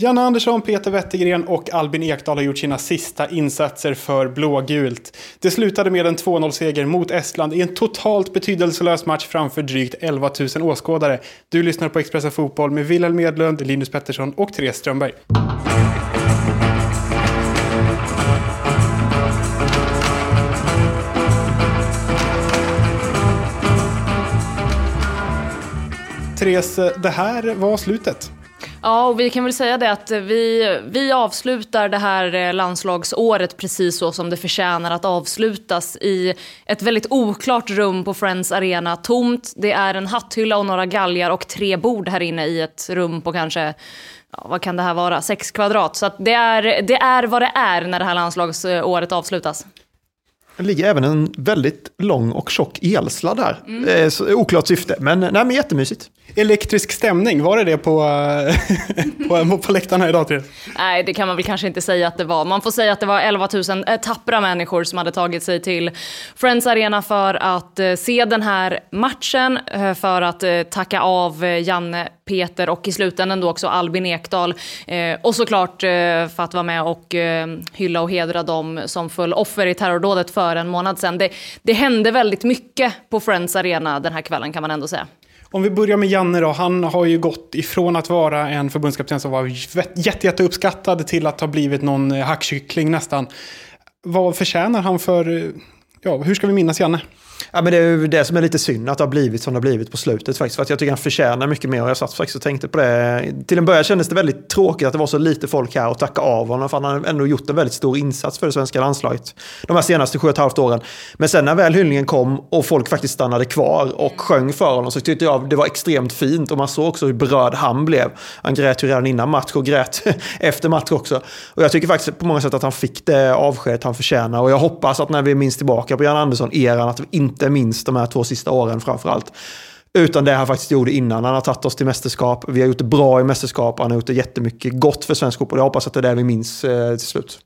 Janne Andersson, Peter Wettergren och Albin Ekdal har gjort sina sista insatser för blågult. Det slutade med en 2-0-seger mot Estland i en totalt betydelselös match framför drygt 11 000 åskådare. Du lyssnar på Expressen Fotboll med Wilhelm Medlund, Linus Pettersson och Therese Strömberg. Therese, det här var slutet. Ja, och vi kan väl säga det att vi, vi avslutar det här eh, landslagsåret precis så som det förtjänar att avslutas i ett väldigt oklart rum på Friends Arena. Tomt, det är en hatthylla och några galgar och tre bord här inne i ett rum på kanske Ja, vad kan det här vara? Sex kvadrat. Så det, är, det är vad det är när det här landslagsåret avslutas. Det ligger även en väldigt lång och tjock elsladd här. Mm. Eh, oklart syfte, men, nej, men jättemysigt. Elektrisk stämning, var det det eh, på, på, på läktarna idag, Therese? Nej, det kan man väl kanske inte säga att det var. Man får säga att det var 11 000 eh, tappra människor som hade tagit sig till Friends Arena för att eh, se den här matchen, för att tacka av Janne, Peter och i slutändan då också Albin Ekdal. och såklart för att vara med och hylla och hedra dem som föll offer i terrordådet för en månad sedan. Det, det hände väldigt mycket på Friends Arena den här kvällen kan man ändå säga. Om vi börjar med Janne då. Han har ju gått ifrån att vara en förbundskapten som var jätte, jätte uppskattad till att ha blivit någon eh, hackkyckling nästan. Vad förtjänar han för... Eh, ja, hur ska vi minnas Janne? Ja, men det är ju det som är lite synd att det har blivit som det har blivit på slutet faktiskt. För att jag tycker han förtjänar mycket mer och jag satt faktiskt och tänkte på det. Till en början kändes det väldigt tråkigt att det var så lite folk här och tacka av honom. För han har ändå gjort en väldigt stor insats för det svenska landslaget de här senaste sju och ett halvt åren. Men sen när väl hyllningen kom och folk faktiskt stannade kvar och sjöng för honom så tyckte jag det var extremt fint. Och man såg också hur berörd han blev. Han grät ju redan innan match och grät efter match också. Och jag tycker faktiskt på många sätt att han fick det avskedet han förtjänar. Och jag hoppas att när vi minns tillbaka på Jan Andersson-eran att vi inte inte minst de här två sista åren framför allt. Utan det han faktiskt gjorde innan. Han har tagit oss till mästerskap. Vi har gjort det bra i mästerskap. Han har gjort det jättemycket gott för svensk fotboll. Jag hoppas att det är det vi minns eh, till slut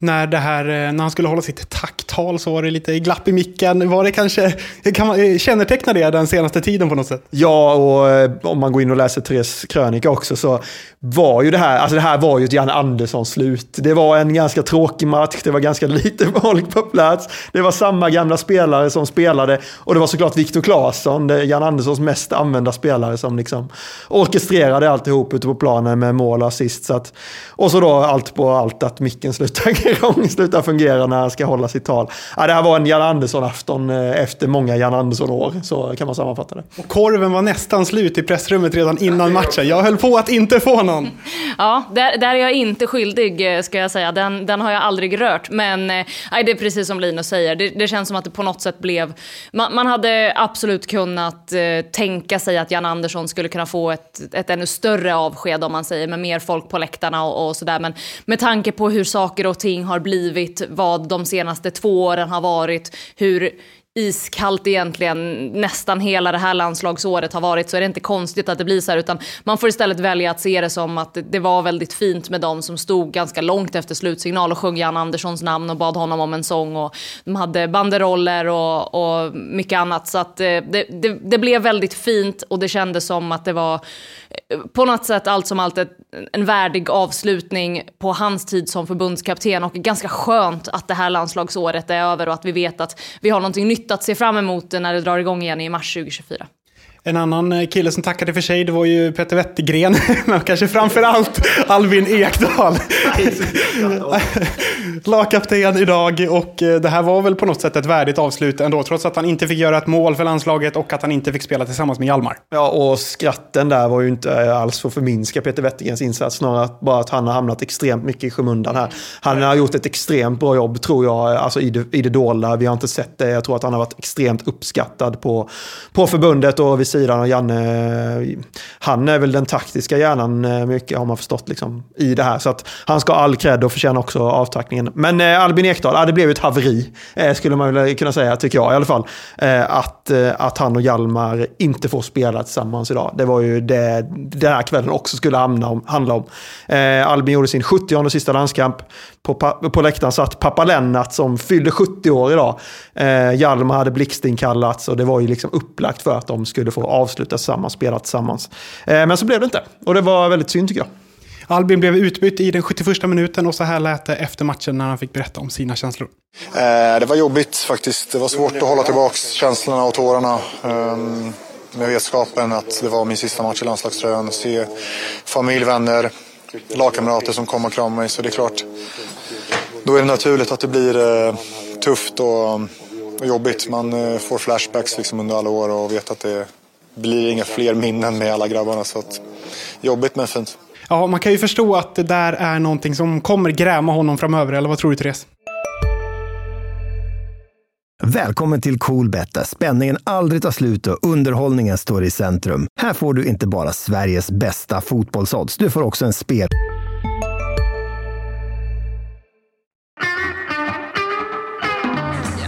när, det här, eh, när han skulle hålla sitt tacktal så var det lite glapp i micken. Var det kanske, eh, kan man eh, känneteckna det den senaste tiden på något sätt? Ja, och om man går in och läser Therese krönika också så var ju det här, alltså det här var ju ett Janne Andersson-slut. Det var en ganska tråkig match, det var ganska lite folk på plats. Det var samma gamla spelare som spelade och det var såklart Viktor Claesson, Jan Anderssons mest använda spelare som liksom orkestrerade alltihop ute på planen med mål och assist. Så att, och så då allt på allt att micken slutade gång slutar fungera när han ska hålla sitt tal. Ja, det här var en Jan Andersson-afton eh, efter många Jan Andersson-år, så kan man sammanfatta det. Och korven var nästan slut i pressrummet redan innan matchen. Jag höll på att inte få någon. Ja, där, där är jag inte skyldig, eh, ska jag säga. Den, den har jag aldrig rört. Men eh, nej, det är precis som Linus säger. Det, det känns som att det på något sätt blev... Man, man hade absolut kunnat eh, tänka sig att Jan Andersson skulle kunna få ett, ett ännu större avsked, om man säger, med mer folk på läktarna och, och sådär. Men med tanke på hur saker och ting har blivit, vad de senaste två åren har varit, hur iskallt egentligen nästan hela det här landslagsåret har varit så är det inte konstigt att det blir så här utan man får istället välja att se det som att det var väldigt fint med dem som stod ganska långt efter slutsignal och sjöng Jan Anderssons namn och bad honom om en sång och de hade banderoller och, och mycket annat. Så att eh, det, det, det blev väldigt fint och det kändes som att det var eh, på något sätt allt som allt ett, en värdig avslutning på hans tid som förbundskapten och ganska skönt att det här landslagsåret är över och att vi vet att vi har någonting nytt att se fram emot när det drar igång igen i mars 2024. En annan eh, kille som tackade för sig, det var ju Peter Wettergren, men kanske framför allt Albin Ekdal. Lagkapten idag och eh, det här var väl på något sätt ett värdigt avslut ändå, trots att han inte fick göra ett mål för landslaget och att han inte fick spela tillsammans med Hjalmar. Ja, och skratten där var ju inte eh, alls för att förminska Peter Wettergrens insats, snarare bara att han har hamnat extremt mycket i skymundan här. Han har gjort ett extremt bra jobb, tror jag, alltså i det, i det dolda. Vi har inte sett det. Jag tror att han har varit extremt uppskattad på, på förbundet och vid sidan och Janne. Han är väl den taktiska hjärnan eh, mycket har man förstått liksom, i det här. Så att han ska ha all cred och förtjänar också avtackningen. Men eh, Albin Ekdal, ah, det blev ett haveri eh, skulle man väl kunna säga, tycker jag i alla fall. Eh, att, eh, att han och Hjalmar inte får spela tillsammans idag. Det var ju det den här kvällen också skulle handla om. Handla om. Eh, Albin gjorde sin 70 och sista landskamp. På, på läktaren satt pappa Lennart som fyllde 70 år idag. Eh, Hjalmar hade blixtinkallats och det var ju liksom upplagt för att de skulle få avsluta tillsammans, spela tillsammans. Eh, men så blev det inte. Och det var väldigt synd tycker jag. Albin blev utbytt i den 71 minuten och så här lät det efter matchen när han fick berätta om sina känslor. Eh, det var jobbigt faktiskt. Det var svårt att hålla tillbaka känslorna och tårarna. Um, med vetskapen att det var min sista match i landslagströjan. Se familj, vänner, lagkamrater som kom och kramade mig. Så det är klart, då är det naturligt att det blir uh, tufft och, och jobbigt. Man uh, får flashbacks liksom under alla år och vet att det blir inga fler minnen med alla grabbarna. Så att, jobbigt men fint. Ja, man kan ju förstå att det där är någonting som kommer gräma honom framöver, eller vad tror du Therese? Välkommen till Coolbet där spänningen aldrig tar slut och underhållningen står i centrum. Här får du inte bara Sveriges bästa fotbollsodds, du får också en spel...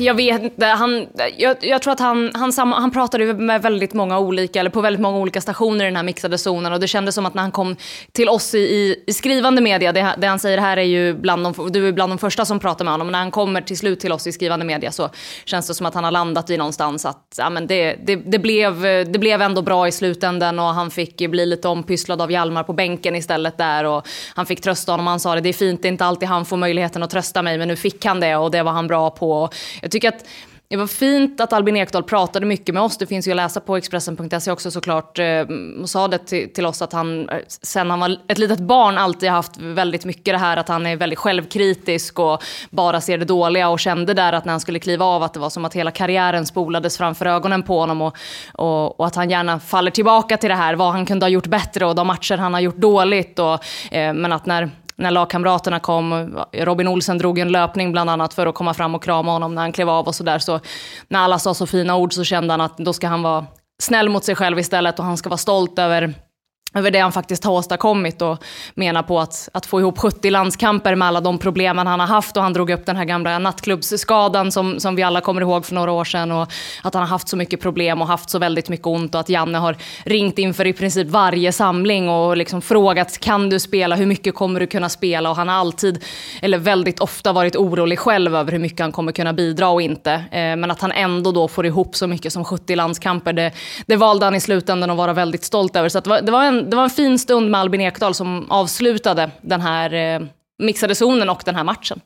jag vet inte. Han, jag, jag tror att han, han, sam, han pratade med väldigt många olika, eller på väldigt många olika stationer i den här mixade zonen. Och det kändes som att när han kom till oss i, i skrivande media, det, det, han säger här är ju bland de, du är bland de första som pratar med honom. Men när han kommer till slut till oss i skrivande media så känns det som att han har landat i någonstans att ja, men det, det, det, blev, det blev ändå bra i slutändan och han fick bli lite ompysslad av Hjalmar på bänken istället där. Och han fick trösta honom. Han sa det, det är fint, det är inte alltid han får möjligheten att trösta mig, men nu fick han det och det var han bra på. Jag tycker att det var fint att Albin Ekdal pratade mycket med oss. Det finns ju att läsa på Expressen.se också såklart. Eh, och sa det till, till, oss att han, eh, sen han var ett litet barn, alltid haft väldigt mycket det här att han är väldigt självkritisk och bara ser det dåliga och kände där att när han skulle kliva av att det var som att hela karriären spolades framför ögonen på honom och, och, och att han gärna faller tillbaka till det här, vad han kunde ha gjort bättre och de matcher han har gjort dåligt. Och, eh, men att när när lagkamraterna kom. Robin Olsen drog en löpning bland annat för att komma fram och krama honom när han klev av och sådär. Så när alla sa så fina ord så kände han att då ska han vara snäll mot sig själv istället och han ska vara stolt över över det han faktiskt har åstadkommit och menar på att, att få ihop 70 landskamper med alla de problemen han har haft. Och han drog upp den här gamla nattklubbsskadan som, som vi alla kommer ihåg för några år sedan. Och att han har haft så mycket problem och haft så väldigt mycket ont. Och att Janne har ringt inför i princip varje samling och liksom frågat kan du spela, hur mycket kommer du kunna spela? Och han har alltid, eller väldigt ofta varit orolig själv över hur mycket han kommer kunna bidra och inte. Eh, men att han ändå då får ihop så mycket som 70 landskamper, det, det valde han i slutändan att vara väldigt stolt över. Så det var, det var en det var en fin stund med Albin Ekdal som avslutade den här eh, mixade zonen och den här matchen.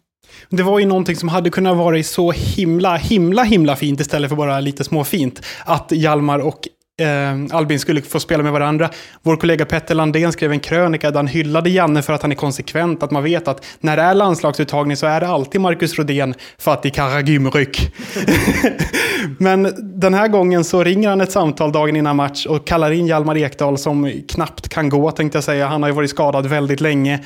Det var ju någonting som hade kunnat vara så himla, himla, himla fint istället för bara lite småfint. Att Jalmar och eh, Albin skulle få spela med varandra. Vår kollega Petter Landén skrev en krönika där han hyllade Janne för att han är konsekvent. Att man vet att när det är landslagsuttagning så är det alltid Marcus Rodén, Fatih Karagümrük. Men den här gången så ringer han ett samtal dagen innan match och kallar in Hjalmar Ekdal som knappt kan gå tänkte jag säga. Han har ju varit skadad väldigt länge.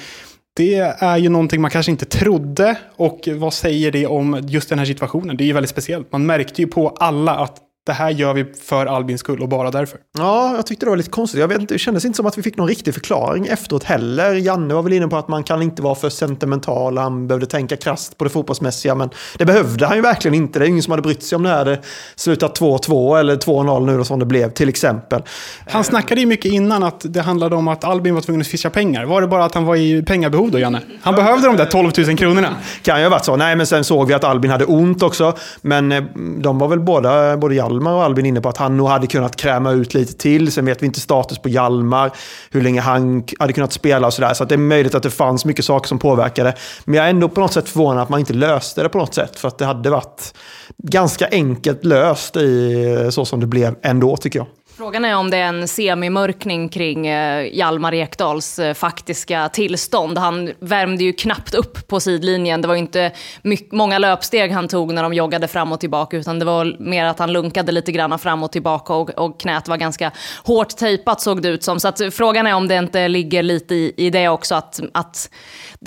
Det är ju någonting man kanske inte trodde. Och vad säger det om just den här situationen? Det är ju väldigt speciellt. Man märkte ju på alla att det här gör vi för Albins skull och bara därför. Ja, jag tyckte det var lite konstigt. Jag vet inte, det kändes inte som att vi fick någon riktig förklaring efteråt heller. Janne var väl inne på att man kan inte vara för sentimental, han behövde tänka krast på det fotbollsmässiga, men det behövde han ju verkligen inte. Det är ingen som hade brytt sig om det hade slutat 2-2 eller 2-0 nu då som det blev, till exempel. Han snackade ju mycket innan att det handlade om att Albin var tvungen att fiska pengar. Var det bara att han var i pengabehov då, Janne? Han behövde de där 12 000 kronorna. Kan ju ha varit så. Nej, men sen såg vi att Albin hade ont också. Men eh, de var väl båda, både Hjalmar Hjalmar och Albin inne på att han nog hade kunnat kräma ut lite till. Sen vet vi inte status på Hjalmar, hur länge han hade kunnat spela och sådär. Så att det är möjligt att det fanns mycket saker som påverkade. Men jag är ändå på något sätt förvånad att man inte löste det på något sätt. För att det hade varit ganska enkelt löst i så som det blev ändå tycker jag. Frågan är om det är en semimörkning kring eh, Hjalmar Ekdals eh, faktiska tillstånd. Han värmde ju knappt upp på sidlinjen. Det var inte mycket, många löpsteg han tog när de joggade fram och tillbaka, utan det var mer att han lunkade lite grann fram och tillbaka och, och knät var ganska hårt tejpat såg det ut som. Så att eh, frågan är om det inte ligger lite i, i det också, att, att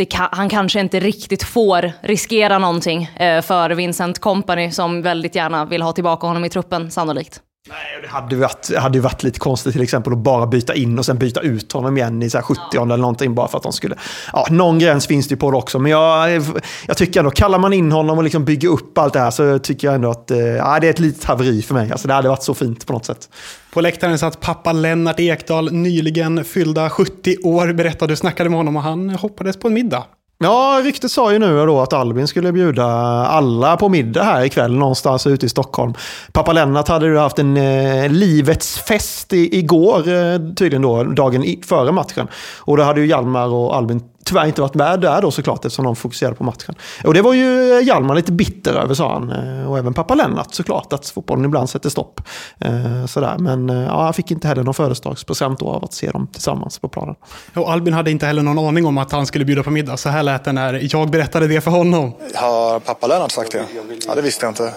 kan, han kanske inte riktigt får riskera någonting för Vincent Company som väldigt gärna vill ha tillbaka honom i truppen sannolikt. Nej, det hade varit, hade varit lite konstigt till exempel att bara byta in och sen byta ut honom igen i så 70 ja. eller någonting bara för att de skulle... Ja, någon gräns finns det ju på det också, men jag, jag tycker ändå, kallar man in honom och liksom bygger upp allt det här så tycker jag ändå att eh, ja, det är ett litet haveri för mig. Alltså, det hade varit så fint på något sätt. På läktaren satt pappa Lennart Ekdal, nyligen fyllda 70 år, berättade, snackade med honom och han hoppades på en middag. Ja, ryktet sa ju nu då att Albin skulle bjuda alla på middag här ikväll någonstans ute i Stockholm. Pappa Lennart hade ju haft en eh, livets fest i, igår, eh, tydligen då, dagen i, före matchen. Och då hade ju Hjalmar och Albin tyvärr inte varit med där då såklart eftersom de fokuserade på matchen. Och det var ju Hjalmar lite bitter över sa han. Eh, och även pappa Lennart såklart att fotbollen ibland sätter stopp. Eh, sådär. Men eh, ja, han fick inte heller någon födelsedagspresent av att se dem tillsammans på planen. Och Albin hade inte heller någon aning om att han skulle bjuda på middag. Så här lät det när jag berättade det för honom. Har pappa Lennart sagt det? Ja, det visste jag inte.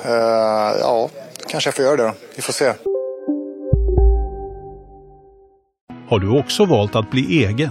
Ja, kanske jag får göra det då. Vi får se. Har du också valt att bli egen?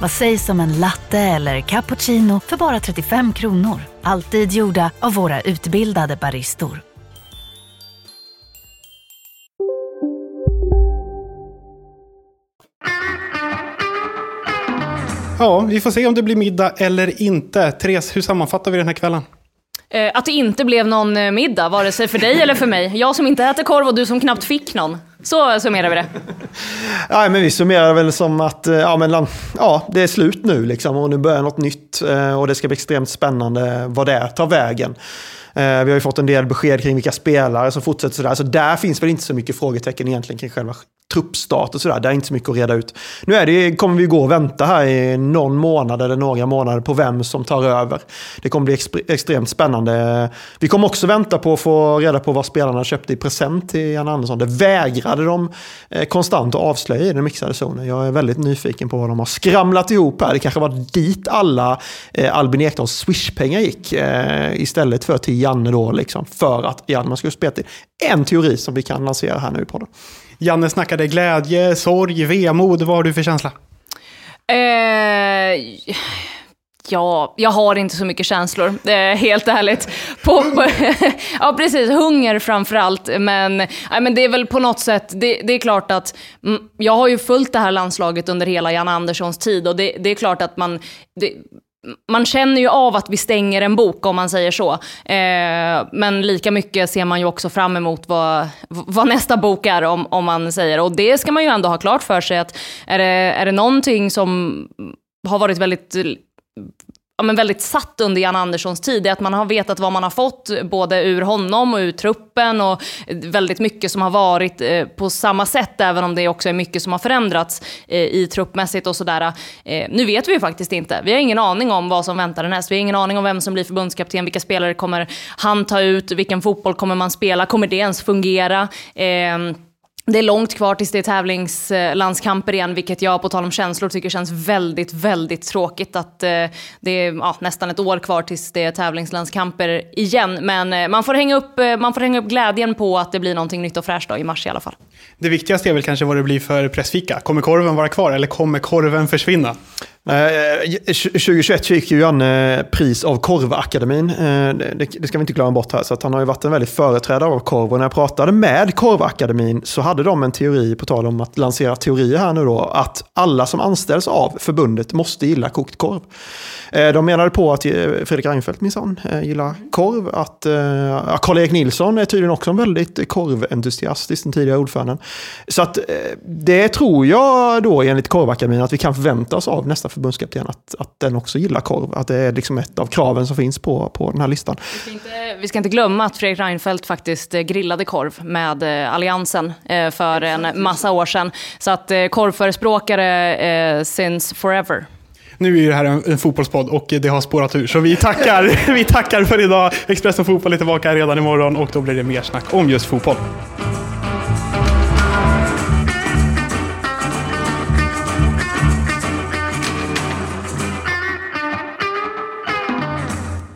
Vad sägs om en latte eller cappuccino för bara 35 kronor? Alltid gjorda av våra utbildade baristor. Ja, vi får se om det blir middag eller inte. Therese, hur sammanfattar vi den här kvällen? Eh, att det inte blev någon eh, middag, vare sig för dig eller för mig. Jag som inte äter korv och du som knappt fick någon. Så summerar vi det. Ja, men vi summerar väl som att eh, ja, men, ja, det är slut nu liksom, och nu börjar något nytt. Eh, och det ska bli extremt spännande vad det tar vägen. Vi har ju fått en del besked kring vilka spelare som fortsätter sådär. Så där finns väl inte så mycket frågetecken egentligen kring själva truppstart och sådär. Det är inte så mycket att reda ut. Nu är det, kommer vi gå och vänta här i någon månad eller några månader på vem som tar över. Det kommer bli extremt spännande. Vi kommer också vänta på att få reda på vad spelarna köpte i present till Jan Andersson. Det vägrade de eh, konstant att avslöja i den mixade zonen. Jag är väldigt nyfiken på vad de har skramlat ihop här. Det kanske var dit alla eh, Albin Ekdals swishpengar gick eh, istället för till Janne då, liksom, för att Janne skulle spela till. En teori som vi kan lansera här nu på podden. Janne snackade glädje, sorg, vemod. Vad har du för känsla? Eh, ja, jag har inte så mycket känslor, eh, helt ärligt. På, på, ja, precis. Hunger framför allt. Men, nej, men det är väl på något sätt, det, det är klart att mm, jag har ju följt det här landslaget under hela Jan Anderssons tid och det, det är klart att man, det, man känner ju av att vi stänger en bok om man säger så. Eh, men lika mycket ser man ju också fram emot vad, vad nästa bok är om, om man säger. Och det ska man ju ändå ha klart för sig att är det, är det någonting som har varit väldigt ja, men väldigt satt under Jan Anderssons tid är att man har vetat vad man har fått både ur honom och ur truppen och väldigt mycket som har varit eh, på samma sätt även om det också är mycket som har förändrats eh, i truppmässigt och sådär. Eh, nu vet vi ju faktiskt inte. Vi har ingen aning om vad som väntar härnäst. Vi har ingen aning om vem som blir förbundskapten, vilka spelare kommer han ta ut, vilken fotboll kommer man spela, kommer det ens fungera? Ehm, det är långt kvar tills det är tävlingslandskamper igen, vilket jag på tal om känslor tycker känns väldigt, väldigt tråkigt att eh, det är ja, nästan ett år kvar tills det är tävlingslandskamper igen. Men eh, man, får hänga upp, eh, man får hänga upp glädjen på att det blir någonting nytt och fräscht då, i mars i alla fall. Det viktigaste är väl kanske vad det blir för pressfika. Kommer korven vara kvar eller kommer korven försvinna? Eh, 2021 fick ju Janne pris av Korvakademin. Eh, det ska vi inte glömma bort här. Så att han har ju varit en väldigt företrädare av korv. Och när jag pratade med Korvakademin så hade de en teori, på tal om att lansera teorier här nu då, att alla som anställs av förbundet måste gilla kokt korv. Eh, de menade på att Fredrik Reinfeldt minsann gillar korv. Att Karl-Erik Nilsson är tydligen också en väldigt korventusiastisk, den tidigare ordföranden. Så att det tror jag då enligt Korvakademin att vi kan förvänta oss av nästa förbundskapten att, att den också gillar korv. Att det är liksom ett av kraven som finns på, på den här listan. Vi ska, inte, vi ska inte glömma att Fredrik Reinfeldt faktiskt eh, grillade korv med eh, Alliansen eh, för en massa år sedan. Så att korvförespråkare since forever. Nu är det här en, en fotbollspodd och det har spårat ur. Så vi tackar, vi tackar för idag. Expressen Fotboll är tillbaka redan imorgon och då blir det mer snack om just fotboll.